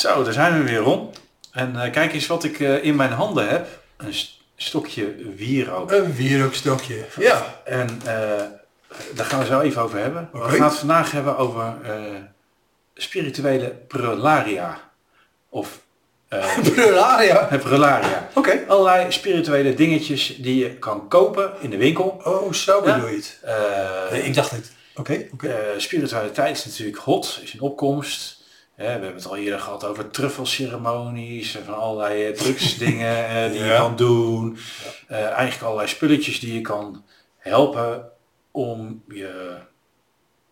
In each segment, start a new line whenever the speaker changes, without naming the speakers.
Zo, daar zijn we weer Ron. En eh, kijk eens wat ik eh, in mijn handen heb. Een st- stokje wierook.
Een wierookstokje. Ja.
En eh, daar gaan we zo even over hebben. We gaan het vandaag hebben over spirituele prularia. Of
Brularia.
prularia.
Oké.
Allerlei spirituele dingetjes die je kan kopen in de winkel.
Oh, zo bedoel je het. Nee, ik dacht het. Oké, oké.
Eh, spiritualiteit is natuurlijk hot, is in opkomst. We hebben het al eerder gehad over truffelceremonies en van allerlei eh, drugsdingen eh, die je kan doen. Eh, eigenlijk allerlei spulletjes die je kan helpen om je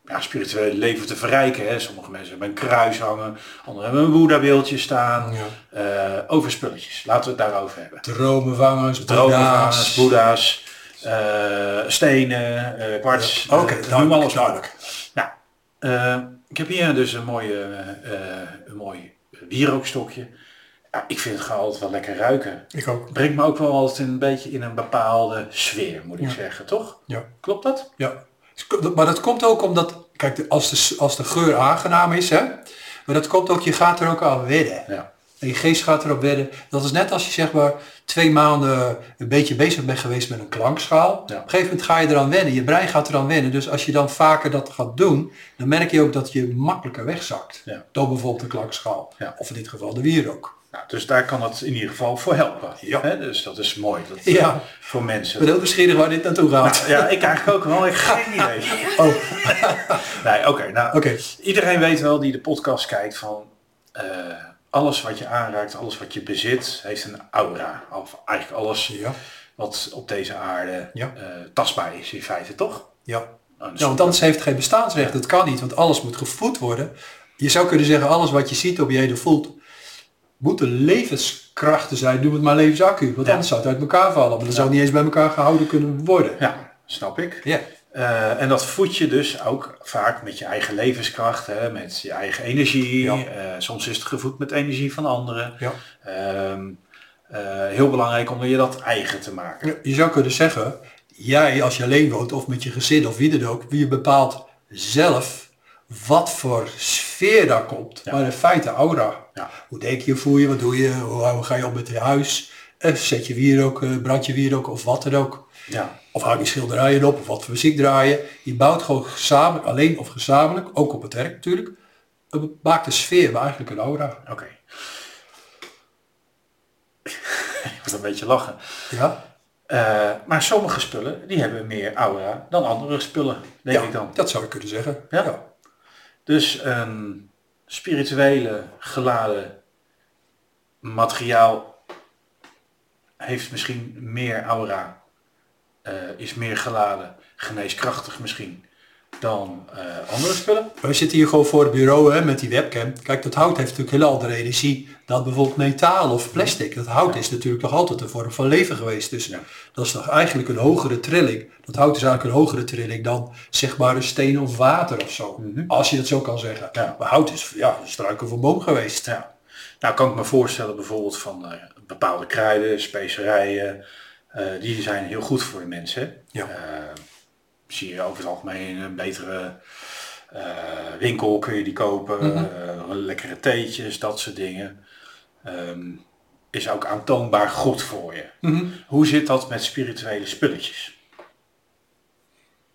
ja, spirituele leven te verrijken. Hè. Sommige mensen hebben een kruis hangen, anderen hebben een boeddha-beeldje staan.
Ja.
Over spulletjes, laten we het daarover hebben.
Dromenvangers,
Droomvangers,
boeddha's.
boeddha's, stenen, eh, kwarts,
Ja, Oké,
eh, noem alles
duidelijk.
Nou, ik heb hier dus een mooie, eh, een mooi wierookstokje. Ja, ik vind het gewoon altijd wel lekker ruiken.
Ik ook.
Brengt me ook wel altijd een beetje in een bepaalde sfeer, moet ik
Ja.
zeggen, toch?
Ja.
Klopt dat?
Ja. Maar dat komt ook omdat, kijk, als de, als de geur aangenaam is, hè. Maar dat komt ook, je gaat er ook aan wedden.
Ja.
En je geest gaat erop wedden. Dat is net als je zeg maar twee maanden een beetje bezig bent geweest met een klankschaal. Op een gegeven moment ga je eraan wennen. Je brein gaat eraan wennen. Dus als je dan vaker dat gaat doen, dan merk je ook dat je makkelijker wegzakt.
Ja.
Door bijvoorbeeld de klankschaal.
Ja.
Of in dit geval de wierook.
Nou, dus daar kan het in ieder geval voor helpen.
Ja.
Dus dat is mooi dat,
Ja.
voor
Ik
mensen.
ben heel nieuwsgierig waar dit naartoe gaat.
Ja, ik eigenlijk ook wel. Ik geen idee.
Oh,
Nee, oké. nou,
oké.
Iedereen weet wel die de podcast kijkt van eh, alles wat je aanraakt, alles wat je bezit, heeft een aura. Of eigenlijk alles
Ja.
wat op deze aarde
Ja.
eh, tastbaar is in feite, toch?
Ja.
Nou,
Ja, want anders heeft het geen bestaansrecht. Dat kan niet, want alles moet gevoed worden. Je zou kunnen zeggen, alles wat je ziet, op je heen voelt, moeten levenskrachten zijn. Doe het maar levensaccu, want
Ja.
anders zou het uit elkaar vallen. Maar dan zou het niet eens bij elkaar gehouden kunnen worden.
Ja, snap ik.
Ja.
Eh, en dat voed je dus ook vaak met je eigen levenskracht, hè, met je eigen energie.
Ja.
Eh, soms is het gevoed met energie van anderen.
Ja.
Ehm, eh, heel belangrijk om je dat eigen te maken.
Je zou kunnen zeggen, jij als je alleen woont of met je gezin of wie dan ook, wie je bepaalt zelf wat voor sfeer daar komt. Maar in feite aura. Hoe denk je, voel je, wat doe je, hoe, hoe ga je om met je huis? Eh, zet je wierook, eh, brand je wierook of wat dan ook.
Ja,
Of hang je schilderijen op, of wat voor muziek draaien. Je bouwt gewoon gezamenlijk, alleen of gezamenlijk, ook op het werk natuurlijk, een maakt een sfeer, maar eigenlijk een aura.
oké. ik moet een beetje lachen.
Ja,
Eh, maar sommige spullen die hebben meer aura dan andere spullen, denk
ja
ik dan.
dat zou je kunnen zeggen.
Ja. Dus een spirituele geladen materiaal heeft misschien meer aura, eh, is meer geladen, geneeskrachtig misschien, dan eh, andere spullen.
Wij zitten hier gewoon voor het bureau hè, met die webcam. Kijk, dat hout heeft natuurlijk heel andere energie dan bijvoorbeeld metaal of plastic. Dat hout is natuurlijk nog altijd een vorm van leven geweest. Dus
Ja.
dat is toch eigenlijk een hogere trilling. Dat hout is eigenlijk een hogere trilling dan zeg maar een steen of water of zo. Als je dat zo kan zeggen.
Ja.
Maar hout is ja, een struik of een boom geweest.
Ja. Nou kan ik me voorstellen bijvoorbeeld van eh, bepaalde kruiden, specerijen, eh, die zijn heel goed voor de mensen.
Ja.
Eh, zie je over het algemeen een betere eh, winkel kun je die kopen,
Mhm.
lekkere theetjes, dat soort dingen. Ehm, is ook aantoonbaar goed voor je.
Mhm.
Hoe zit dat met spirituele spulletjes?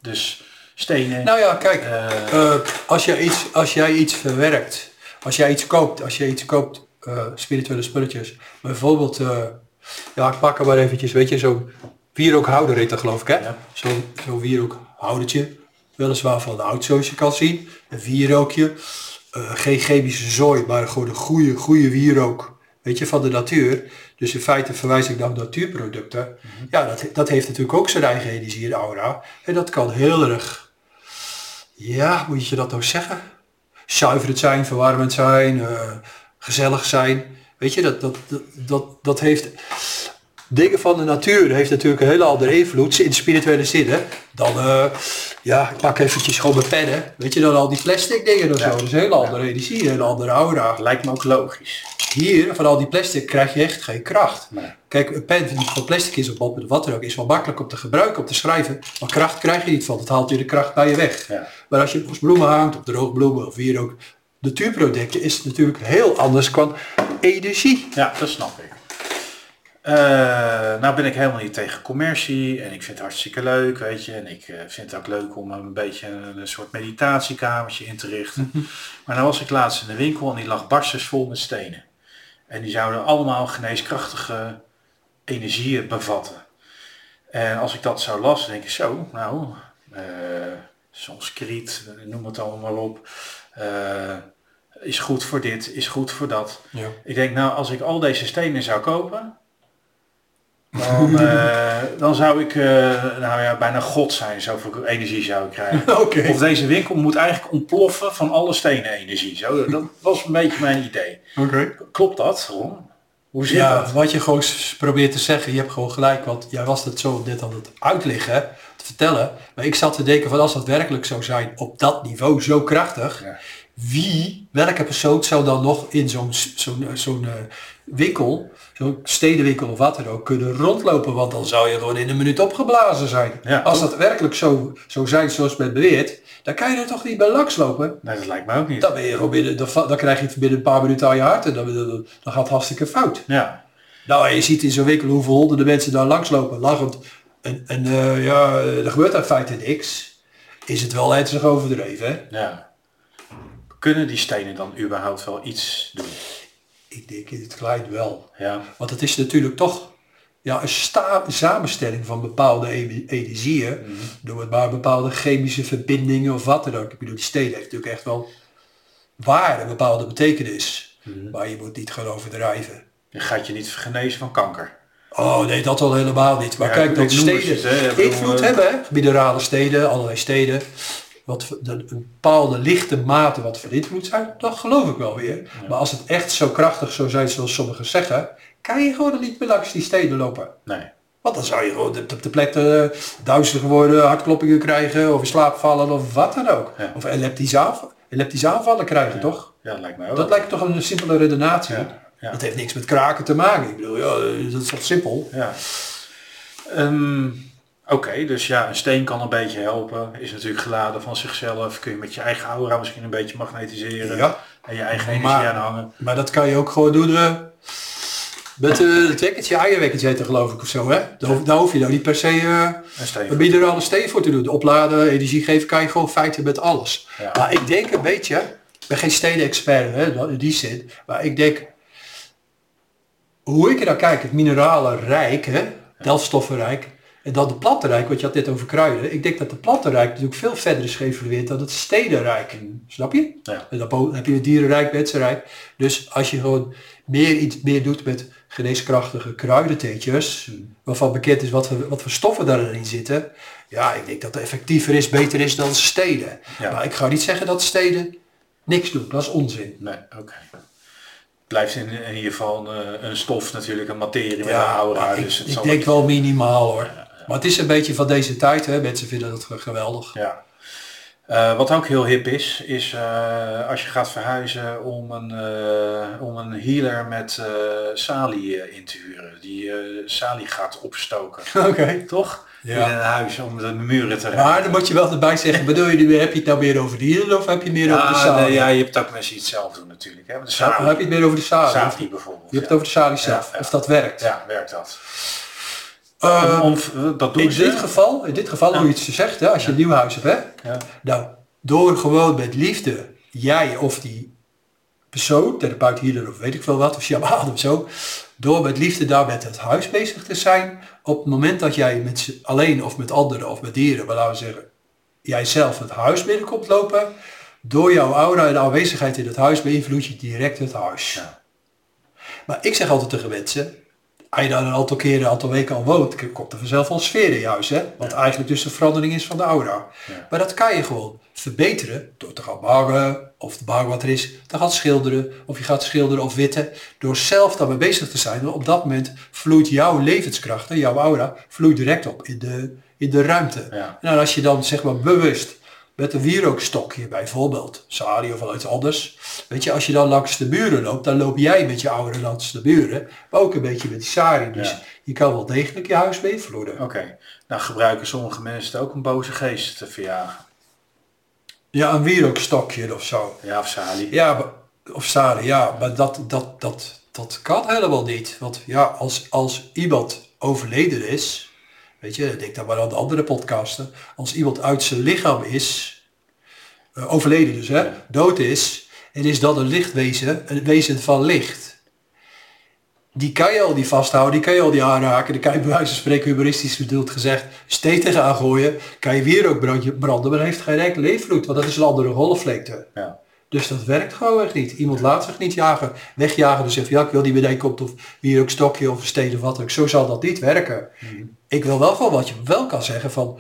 Dus stenen.
Nou ja, kijk, als, jij iets, als jij iets verwerkt, als jij iets koopt, als jij iets koopt, eh, spirituele spulletjes, bijvoorbeeld, eh, ja, ik pak er maar eventjes, weet je, zo'n wierookhouder heet dat geloof ik, hè?
Ja.
Zo'n zo wierookhoudertje, weliswaar van hout zoals je kan zien, een wierookje, eh, geen chemische zooi, maar gewoon een goede, goede wierook, weet je, van de natuur. Dus in feite verwijs ik naar natuurproducten. Ja, dat, dat heeft natuurlijk ook zijn eigen energie en aura. En dat kan heel erg ja, moet je dat nou zeggen? Zuiverend zijn, verwarmend zijn, gezellig zijn. Weet je, dat, dat, dat, dat, dat heeft... Dingen van de natuur heeft natuurlijk een hele andere invloed in de spirituele zin. Hè? Dan, eh, ja, ik pak eventjes gewoon mijn pennen. Weet je, dan al die plastic dingen of
Ja.
zo. Dat is een hele andere energie, een hele andere aura.
lijkt me ook logisch.
Hier, van al die plastic, krijg je echt geen kracht.
Nee.
Kijk, een pen die van plastic is of wat- wat dan ook, is wel makkelijk om te gebruiken, om te schrijven. Maar kracht krijg je niet van. Het haalt je de kracht bij je weg.
Ja.
Maar als je bos bloemen hangt, op droog bloemen of hier ook, natuurproducten is natuurlijk heel anders qua energie.
Ja, dat snap ik. Uh, nou ben ik helemaal niet tegen commercie en ik vind het hartstikke leuk, weet je. En ik uh, vind het ook leuk om een beetje een, een soort meditatiekamertje in te richten. Maar nou was ik laatst in de winkel en die lag barstensvol met stenen. En die zouden allemaal geneeskrachtige energieën bevatten. En als ik dat zou lassen, denk ik zo, nou, uh, Sanskriet, noem het allemaal op. Uh, is goed voor dit, is goed voor dat.
Ja.
Ik denk, nou, als ik al deze stenen zou kopen, dan, uh, dan zou ik uh, nou ja, bijna god zijn, zoveel energie zou ik krijgen.
Oké.
Of deze winkel moet eigenlijk ontploffen van alle stenen energie. Zo, dat was een beetje mijn idee.
Oké.
Klopt dat, Ron? Hoe zit
Ja,
dat?
wat je gewoon probeert te zeggen, je hebt gewoon gelijk, want jij was het zo net aan het uitleggen, te vertellen. Maar ik zat te denken van als dat werkelijk zou zijn op dat niveau, zo krachtig,
Ja.
Wie, welke persoon zou dan nog in zo'n zo'n eh, zo'n eh, winkel, zo'n stedenwinkel of wat dan ook, kunnen rondlopen? Want dan zou je gewoon in een minuut opgeblazen zijn.
Ja,
als dat werkelijk zo, zo zijn zoals men beweert, dan kan je er toch niet bij langs lopen?
Nee, dat lijkt me ook niet.
Dan, ben je gewoon binnen, dan, dan krijg je het binnen een paar minuten aan je hart en dan, dan, dan gaat het hartstikke fout.
Ja,
Nou, je ziet in zo'n winkel hoeveel honderden mensen daar langslopen, lachend. En, en eh, ja, er gebeurt in feite niks. Is het wel ernstig overdreven, hè?
ja. Kunnen die stenen dan überhaupt wel iets doen?
Ik denk in het klein wel.
Ja,
Want het is natuurlijk toch ja, een sta- samenstelling van bepaalde energieën. Door het maar bepaalde chemische verbindingen of wat dan ook. Ik bedoel, die steden heeft natuurlijk echt wel waar een bepaalde betekenis. Maar je moet niet gaan overdrijven.
je gaat je niet genezen van kanker.
Oh nee, dat al helemaal niet. Maar
Ja,
kijk, dat steden
hè.
Invloed
eh,
hebben, hè? minerale steden, allerlei steden, wat een bepaalde lichte mate wat van invloed zijn, dat geloof ik wel weer. Maar als het echt zo krachtig zou zijn zoals sommigen zeggen, kan je gewoon er niet meer langs die steden lopen.
Nee.
Want dan zou je gewoon op de plek uh, duizelig worden, hartkloppingen krijgen, of in slaap vallen of wat dan ook.
Ja.
Of epileptische aanvallen, epileptische aanvallen krijgen, toch?
Ja, dat lijkt mij ook.
Dat lijkt toch een simpele redenatie. Dat heeft niks met kraken te maken. Ik bedoel, ja, dat is toch simpel.
Ja. Ehm, Oké, dus ja, een steen kan een beetje helpen. Is natuurlijk geladen van zichzelf. Kun je met je eigen aura misschien een beetje magnetiseren.
Ja.
En je eigen energie
Maar-
aanhangen.
Maar dat kan je ook gewoon doen eh, met eh, het wekkertje, dat geloof ik of zo. Hè? Daar, hoef, daar hoef je nou niet per se eh,
Een steen.
een minerale steen voor te doen. Opladen, energie geven kan je gewoon feiten met alles.
Ja.
Maar ik denk een beetje, ik ben geen steden-expert hè, in die zin, maar ik denk, hoe ik er naar kijk, het mineralenrijk, hè, delfstoffenrijk, en dan de plantenrijk, want je had net over kruiden. Ik denk dat de plantenrijk natuurlijk veel verder is geëvolueerd dan het stedenrijk. Snap je?
Ja.
En dan heb je het dierenrijk, mensenrijk. Dus als je gewoon meer, iets meer doet met geneeskrachtige kruidentheetjes, waarvan bekend is wat voor, wat voor stoffen daarin zitten, ja, ik denk dat het effectiever is, beter is dan steden.
Ja.
Maar ik ga niet zeggen dat steden niks doen, dat is onzin.
Nee, oké. Blijft in, in ieder geval een, een stof natuurlijk, een materie met een aura.
maar ik,
dus het
ik
zal
denk wel minimaal hoor. Maar het is een beetje van deze tijd, hè. mensen vinden dat ge- geweldig.
Ja. Eh, wat ook heel hip is, is eh, als je gaat verhuizen om een, eh, om een healer met Sali in te huren. Die Sali gaat opstoken.
Oké.
Toch?
Ja.
In een huis om de muren te redden.
Maar dan moet je wel erbij zeggen, bedoel je heb je het nou meer over de hielen of heb je meer over de
Ja,
salie?
nee, ja, je hebt ook mensen die het zelf doen natuurlijk. Hè? De Sali,
heb je het meer over de salie?
Safi bijvoorbeeld.
Je hebt het
ja.
over de salie zelf,
Ja, ja.
of dat werkt.
Ja, werkt dat.
Eh,
Om- om- dat doen
in
ze.
dit geval, in dit geval hoe je het zegt, hè, als je een nieuw huis hebt, hè,
Ja.
nou, door gewoon met liefde, jij of die persoon, therapeut hier of weet ik veel wat, of shaman of zo, door met liefde daar met het huis bezig te zijn, op het moment dat jij met alleen of met anderen of met dieren, maar laten we zeggen, jij zelf het huis binnenkomt lopen, door jouw aura en aanwezigheid in het huis beïnvloed je direct het huis.
Ja.
Maar ik zeg altijd tegen mensen, als je daar een aantal keren, een aantal weken al woont, komt er vanzelf wel sfeer in je huis. Hè? Wat eigenlijk dus de verandering is van de aura.
Ja.
Maar dat kan je gewoon verbeteren door te gaan bangen, of te bangen wat er is, te gaan schilderen, of je gaat schilderen of witten, door zelf daarmee bezig te zijn. Want op dat moment vloeit jouw levenskrachten, jouw aura, vloeit direct op in de, in de ruimte.
Ja.
Nou, als je dan zeg maar bewust met een wierookstokje bijvoorbeeld, salie of wel iets anders. Weet je, als je dan langs de muren loopt, dan loop jij met je ouderen langs de muren, maar ook een beetje met die sari. Dus
Ja.
je kan wel degelijk je huis beïnvloeden.
Oké. Nou gebruiken sommige mensen ook om boze geesten te verjagen.
Ja, een wierookstokje of zo.
Ja, of salie.
Ja, of zaden, ja, maar dat, dat, dat, dat kan helemaal niet. Want ja, als, als iemand overleden is, weet je, denk dan maar aan de andere podcasten, als iemand uit zijn lichaam is, eh, overleden dus, hè, dood is, en is dat een lichtwezen, een wezen van licht. Die kan je al niet vasthouden, die kan je al niet aanraken, die kan je bij wijze van spreken humoristisch bedoeld gezegd steeds tegenaan gooien, kan je weer ook brandje- branden, maar heeft geen enkele invloed, want dat is een andere golflengte.
Ja.
Dus dat werkt gewoon echt niet. Iemand laat zich niet jagen, wegjagen. Dus zegt ja, ik wil die beneden komt of hier ook stokje of een steen of wat ook. Zo zal dat niet werken. Ik wil wel gewoon wat je wel kan zeggen van,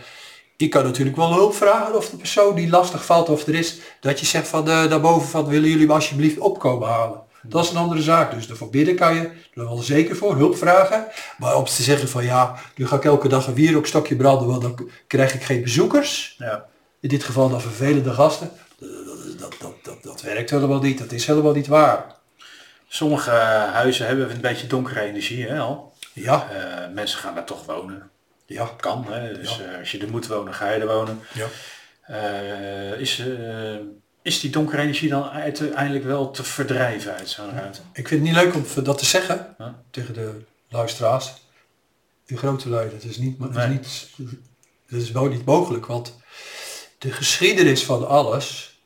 je kan natuurlijk wel hulp vragen of de persoon die lastig valt of er is, dat je zegt van eh daarboven van willen jullie me alsjeblieft opkomen halen. Dat is een andere zaak. Dus ervoor bidden kan je er wel zeker voor, hulp vragen. Maar om te zeggen van ja, nu ga ik elke dag een wierookstokje branden, want dan krijg ik geen bezoekers
Ja.
in dit geval dan vervelende gasten, dat, dat, dat, dat, dat, dat werkt helemaal niet. Dat is helemaal niet waar.
Sommige huizen hebben een beetje donkere energie hè, al.
Ja,
Eh, mensen gaan daar toch wonen.
ja,
Kan, hè? dus eh, als je er moet wonen, ga je er wonen.
ja.
Eh, is, is die donkere energie dan uiteindelijk wel te verdrijven uit zo'n ruimte?
Ik vind het niet leuk om dat te zeggen tegen de luisteraars. De grote lui, dat is niet, dat is niet, dat is wel niet mogelijk, want de geschiedenis van alles,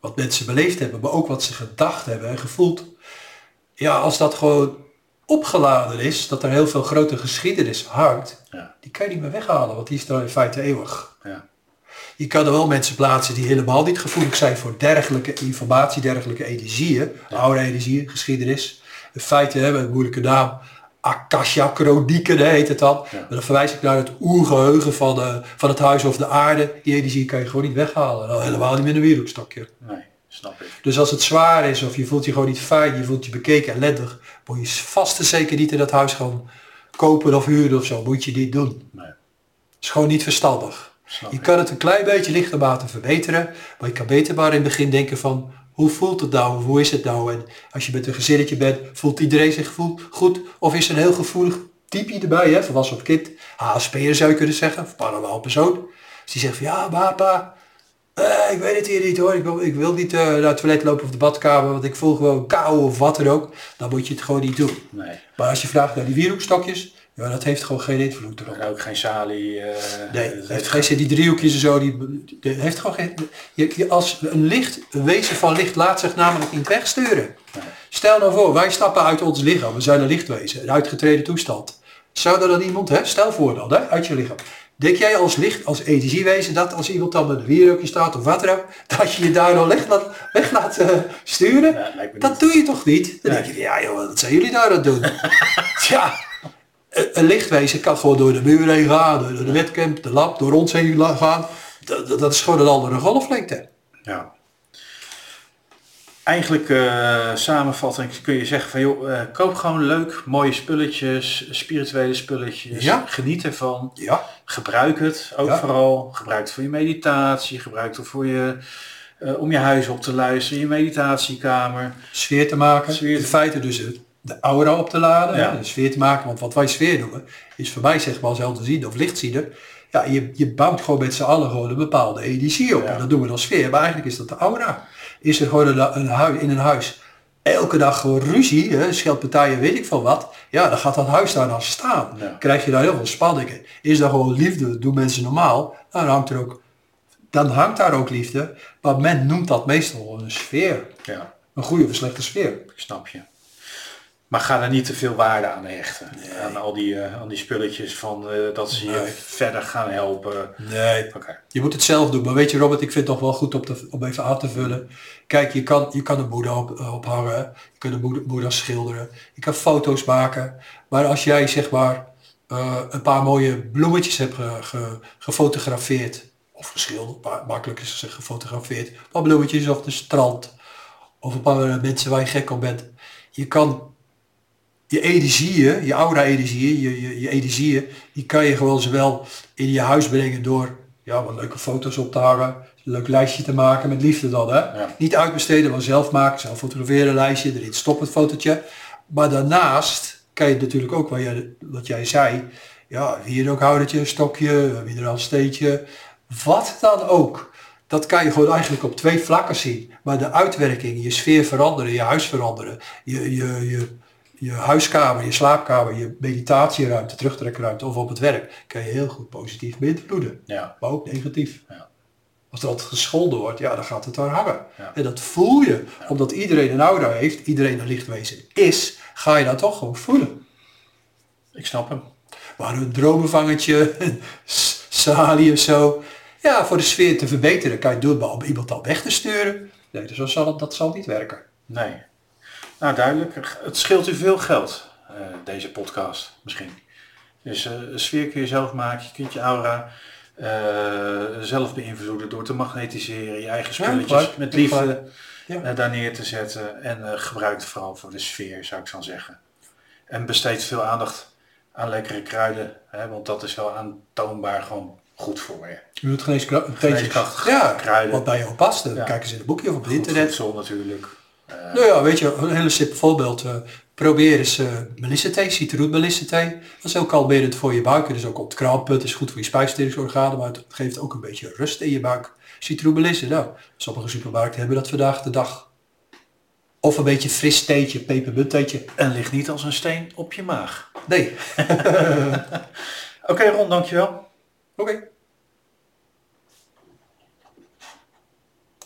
wat mensen beleefd hebben, maar ook wat ze gedacht hebben en gevoeld, ja, als dat gewoon opgeladen is, dat er heel veel grote geschiedenis hangt,
Ja.
die kan je niet meer weghalen, want die is dan in feite eeuwig.
Ja.
Je kan er wel mensen plaatsen die helemaal niet gevoelig zijn voor dergelijke informatie, dergelijke energieën, oude energieën, geschiedenis. In feite hebben we een moeilijke naam. Akasha Chronieken heet het dan. Maar dan verwijs ik naar het oergeheugen van, eh, van het huis of de aarde. Die energie kan je gewoon niet weghalen. Nou, helemaal niet met een wierookstokje.
Nee, snap ik.
Dus als het zwaar is of je voelt je gewoon niet fijn, je voelt je bekeken ellendig, moet je vast en zeker niet in dat huis gaan kopen of huren of zo. Moet je niet doen.
Nee,
is gewoon niet verstandig.
snap
Je
ik.
kan het een klein beetje lichte mate verbeteren, maar je kan beter maar in het begin denken van hoe voelt het nou, of hoe is het nou? En als je met een gezinnetje bent, voelt iedereen zich goed? Of is er een heel gevoelig type erbij, hè? volwassen of kind, HSP'er zou je kunnen zeggen, of paranormaal persoon. Dus die zegt van ja, papa, eh, ik weet het hier niet hoor, ik wil, ik wil niet eh, naar het toilet lopen of de badkamer, want ik voel gewoon kou of wat dan ook. Dan moet je het gewoon niet doen.
Nee,
Maar als je vraagt naar die wierookstokjes, ja, dat heeft gewoon geen invloed erop.
ook geen salie. eh,
Nee,
het
heeft geen zin, die driehoekjes en zo, die, die heeft gewoon geen... Je, je- als een licht, een wezen van licht laat zich namelijk niet wegsturen. Stel nou voor, wij stappen uit ons lichaam, we zijn een lichtwezen, een uitgetreden toestand. Zou er dan iemand, hè, stel voor dan, hè, uit je lichaam. Denk jij als licht, als energiewezen, dat als iemand dan met een wierookje staat of wat dan ook, dat je je daar dan weg laat, weg laat eh, sturen?
Ja,
dat doe je toch niet? Dan
Nee.
denk je, ja joh, wat zijn jullie daar aan het doen? Tja, een, een lichtwezen kan gewoon door de muur heen gaan, door de webcam, de lab, door ons heen gaan. Dat, dat- dat is gewoon een andere golflengte.
Ja. Eigenlijk eh samenvattend kun je zeggen van joh, eh, koop gewoon leuk, mooie spulletjes, spirituele spulletjes.
Ja.
Geniet ervan.
Ja,
Gebruik het ook
Ja.
vooral. Gebruik het voor je meditatie. Gebruik het voor je, eh, om je huis op te luisteren, je meditatiekamer.
sfeer te maken.
Sfeer te-
In feite dus het- de aura op te laden,
Ja.
hè, de sfeer te maken. Want wat wij sfeer noemen, is voor mij zeg maar als helder of lichtziener. Ja, je, je bouwt gewoon met z'n allen gewoon een bepaalde energie op. En dat doen we dan sfeer. Maar eigenlijk is dat de aura. Is er gewoon een, in een huis elke dag gewoon ruzie, hè, scheldpartijen, weet ik veel wat. Ja, dan gaat dat huis daar dan staan.
Ja.
Krijg je daar heel veel spanningen. Is daar gewoon liefde, doen mensen normaal. Dan hangt er ook, dan hangt daar ook liefde. Maar men noemt dat meestal een sfeer.
Ja,
Een goede of een slechte sfeer.
ik snap je. Maar ga daar niet te veel waarde aan hechten. Aan al die, eh, aan die spulletjes van eh, dat ze je
Nee.
verder gaan helpen.
Nee.
Oké.
Je moet het zelf doen. Maar weet je Robert, ik vind het toch wel goed om, te, om even aan te vullen. Kijk, je kan, je kan een boeddha op, eh, ophangen. Je kan een boeddha, schilderen. Je kan foto's maken. Maar als jij zeg maar een paar mooie bloemetjes hebt ge- ge- gefotografeerd. Of geschilderd, maar makkelijk is gezegd gefotografeerd. Een paar bloemetjes op de strand. Of een paar mensen waar je gek op bent. Je kan je energieën, je aura-energieën, je, je, je energieën, die kan je gewoon zowel in je huis brengen door ja, wat leuke foto's op te hangen, een leuk lijstje te maken met liefde dan. Hè?
Ja.
Niet uitbesteden, maar zelf maken, zelf fotograferen, een lijstje, erin stoppen het fotootje. Maar daarnaast kan je natuurlijk ook, wat jij, wat jij zei, ja, hier ook houdertje, een stokje, een mineraal steentje, wat dan ook. dat kan je gewoon eigenlijk op twee vlakken zien. Maar de uitwerking, je sfeer veranderen, je huis veranderen, je, je, je, je huiskamer, je slaapkamer, je meditatieruimte, terugtrekruimte of op het werk, kan je heel goed positief beïnvloeden.
Ja.
Maar ook negatief.
Ja.
Als er altijd gescholden wordt, ja, dan gaat het daar hangen.
Ja.
En dat voel je. Omdat iedereen een aura heeft, iedereen een lichtwezen is, ga je dat toch gewoon voelen.
Ik snap hem.
Maar een dromenvangertje, s- salie of zo. Ja, voor de sfeer te verbeteren kan je doen, maar om iemand al weg te sturen. Nee, dus dat zal, dat zal niet werken.
Nee. Nou, duidelijk. Het scheelt u veel geld, eh, deze podcast misschien. Dus eh, een sfeer kun je zelf maken. Je kunt je aura eh, zelf beïnvloeden door te magnetiseren. Je eigen spulletjes met liefde.
Ja.
daar neer te zetten. En gebruik het vooral voor de sfeer, zou ik zo zeggen. En besteed veel aandacht aan lekkere kruiden. Hè, want dat is wel aantoonbaar gewoon goed voor je.
Je moet geneeskra-
Geneeskrachtige
ja,
kruiden.
wat bij jou past.
Ja.
Kijk eens in een boekje of op het
Goed
internet.
voedsel natuurlijk. Eh,
Nou ja, weet je, een hele simpel voorbeeld. eh, probeer eens uh, melissenthee, citroenmelissenthee. Dat is ook kalmerend voor je buik. Het is ook op het is goed voor je spijsverteringsorganen, maar het geeft ook een beetje rust in je buik. Citroenmelissen, nou, sommige supermarkten hebben dat vandaag de dag. Of een beetje fris theetje, pepermunttheetje.
En ligt niet als een steen op je maag.
Nee,
Oké Ron, dankjewel.
oké.